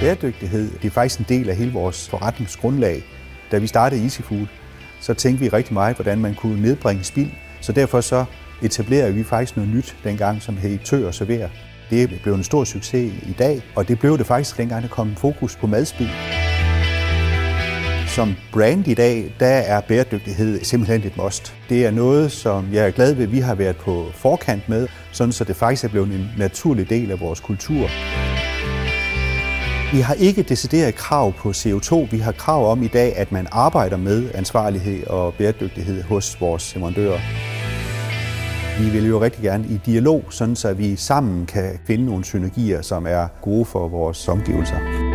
Bæredygtighed det er faktisk en del af hele vores forretningsgrundlag. Da vi startede Easy Food, så tænkte vi rigtig meget, hvordan man kunne nedbringe spild. Så derfor så etablerede vi faktisk noget nyt dengang, som hed Tør og Server. Det blev en stor succes i dag, og det blev det faktisk dengang, der kom fokus på madspild. Som brand i dag, der er bæredygtighed simpelthen et must. Det er noget, som jeg er glad ved, at vi har været på forkant med, sådan så det faktisk er blevet en naturlig del af vores kultur. Vi har ikke decideret krav på CO2. Vi har krav om i dag, at man arbejder med ansvarlighed og bæredygtighed hos vores leverandører. Vi vil jo rigtig gerne i dialog, sådan så vi sammen kan finde nogle synergier, som er gode for vores omgivelser.